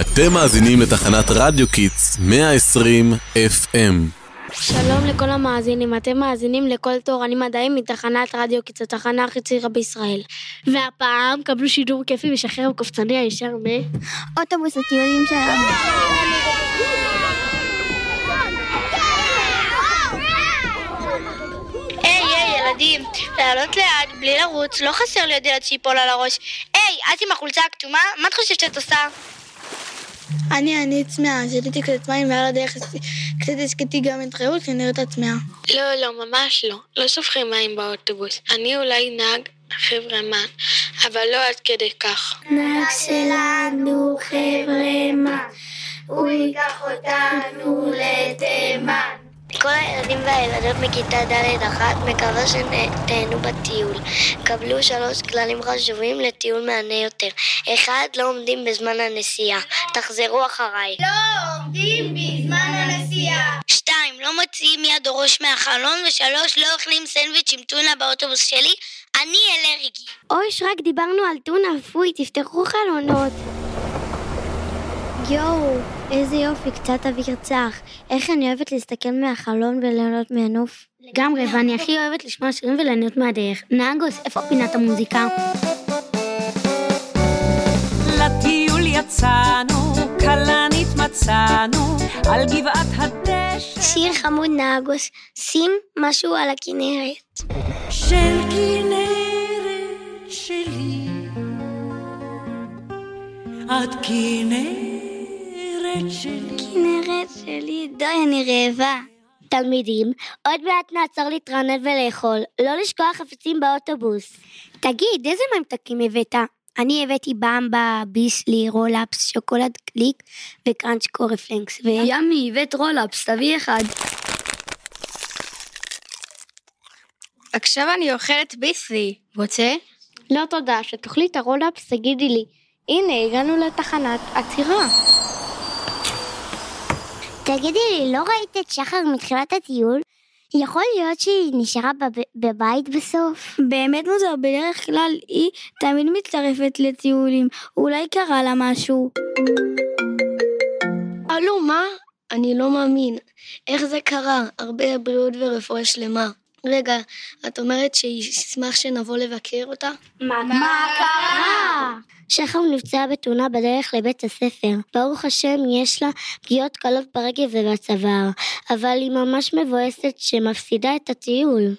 אתם מאזינים לתחנת רדיו Kids 120 FM. שלום לכל המאזינים, אתם מאזינים לכל תורנים מדעיים מתחנת רדיו Kids, התחנה הכי צעירה בישראל. והפעם קבלו שידור כיפי משחרר קופצני הישר מ... אוטובוס הטיולים שלנו. היי, היי, ילדים, לעלות לאט, בלי לרוץ, לא חסר לי עוד ילד שיפול על הראש. היי, את עם החולצה הכתומה? מה את חושבת שאת עושה? אני, אני צמאה, שתיתי קצת מים ועל הדרך קצת השקעתי גם את רעות, כי נראית צמאה. לא, לא, ממש לא. לא שופכים מים באוטובוס. אני אולי נהג חברמן, אבל לא עד כדי כך. נהג שלנו חבר'ה, הוא ייקח אותנו לתימן. כל הילדים והילדות מכיתה ד' אחת מקווה שתהנו בטיול. קבלו שלוש כללים חשובים לטיול מהנה יותר. אחד, לא עומדים בזמן הנסיעה. תחזרו אחריי. לא עומדים בזמן הנסיעה. שתיים, לא מוציאים יד או ראש מהחלון. ושלוש, לא אוכלים סנדוויץ' עם טונה באוטובוס שלי. אני אלרגי. אוי, רק דיברנו על טונה, פוי, תפתחו חלונות. יואו, איזה יופי, קצת אוויר צח. איך אני אוהבת להסתכל מהחלון וליהנות מהנוף. לגמרי, ואני הכי אוהבת לשמוע שירים וליהנות מהדרך. נהגוס, איפה פינת המוזיקה? לטיול יצאנו, כלנית מצאנו, על גבעת הדשא. שיר חמוד נהגוס, שים משהו על הכנרת. של כנרת שלי, את כנרת שלי. כנרת שלי, די, אני רעבה. תלמידים, עוד מעט נעצור להתרנן ולאכול. לא לשכוח חפצים באוטובוס. תגיד, איזה ממתקים הבאת? אני הבאתי במבה, ביסלי, רולאפס, שוקולד קליק וקראנץ' קורנפלקס ו... yummy, הבאת רולאפס, תביא אחד. עכשיו אני אוכלת ביסלי. רוצה? לא תודה, שתאכלי את הרולאפס תגידי לי. הנה, הגענו לתחנת עצירה. תגידי לי, לא ראית את שחר מתחילת הטיול? יכול להיות שהיא נשארה בב... בבית בסוף? באמת מוזר, בדרך כלל היא תמיד מצטרפת לטיולים. אולי קרה לה משהו. הלו, מה? אני לא מאמין. איך זה קרה? הרבה בריאות ורפואה שלמה. רגע, את אומרת שישמח שנבוא לבקר אותה? מה קרה? שחר נפצעה בתאונה בדרך לבית הספר. ברוך השם, יש לה פגיעות קלות ברגל ובצוואר, אבל היא ממש מבואסת שמפסידה את הטיול.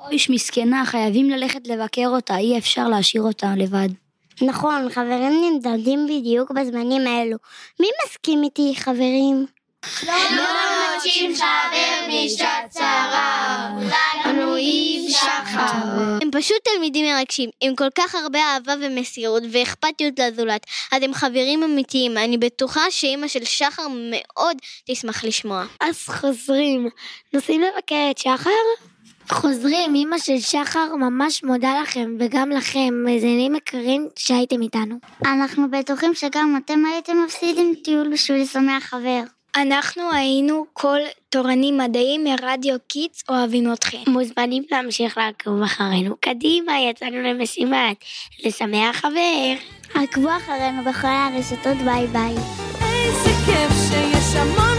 אויש, מסכנה, חייבים ללכת לבקר אותה, אי אפשר להשאיר אותה לבד. נכון, חברים נמדדים בדיוק בזמנים האלו. מי מסכים איתי, חברים? לא מוצאים חבר בשעת צרה, לנו עם שחר. הם פשוט תלמידים מרגשים, עם כל כך הרבה אהבה ומסירות ואכפתיות לזולת. אז הם חברים אמיתיים, אני בטוחה שאימא של שחר מאוד תשמח לשמוע. אז חוזרים. נוסעים לבקר את שחר? חוזרים, אימא של שחר ממש מודה לכם, וגם לכם, מאזינים יקרים שהייתם איתנו. אנחנו בטוחים שגם אתם הייתם מפסידים טיול בשביל לשמח חבר. אנחנו היינו כל תורנים מדעיים מרדיו Kids אוהבים אתכם. מוזמנים להמשיך לעקוב אחרינו. קדימה, יצאנו למשימת. לשמח חבר. עקבו אחרינו בכל הרשתות ביי ביי. איזה כיף שיש המון.